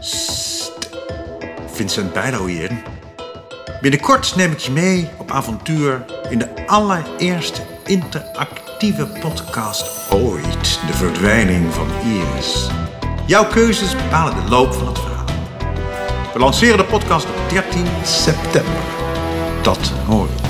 Sst. Vincent Bijlo hier. Binnenkort neem ik je mee op avontuur in de allereerste interactieve podcast ooit. De verdwijning van Iris. Jouw keuzes bepalen de loop van het verhaal. We lanceren de podcast op 13 september. Dat hoor je.